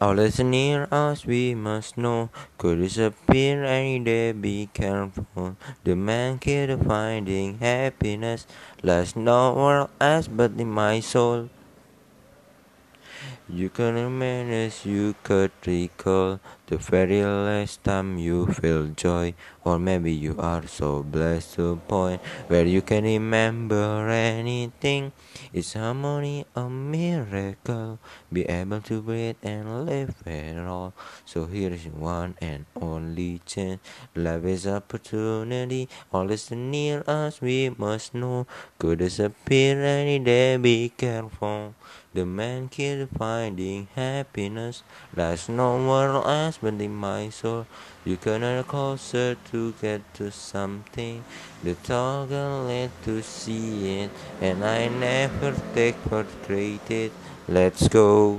All that's near us we must know could disappear any day. Be careful. The man killed finding happiness lies nowhere else but in my soul. You can remain as you could recall the very last time you felt joy, or maybe you are so blessed to a point where you can remember anything. It's harmony, a miracle, be able to breathe and live all. So here is one and only chance. Life is opportunity, all is near us we must know. Could disappear any day, be careful. The man killed finding happiness lies nowhere else but in my soul. You cannot closer to get to something. The toggle led to see it, and I never take for granted. Let's go.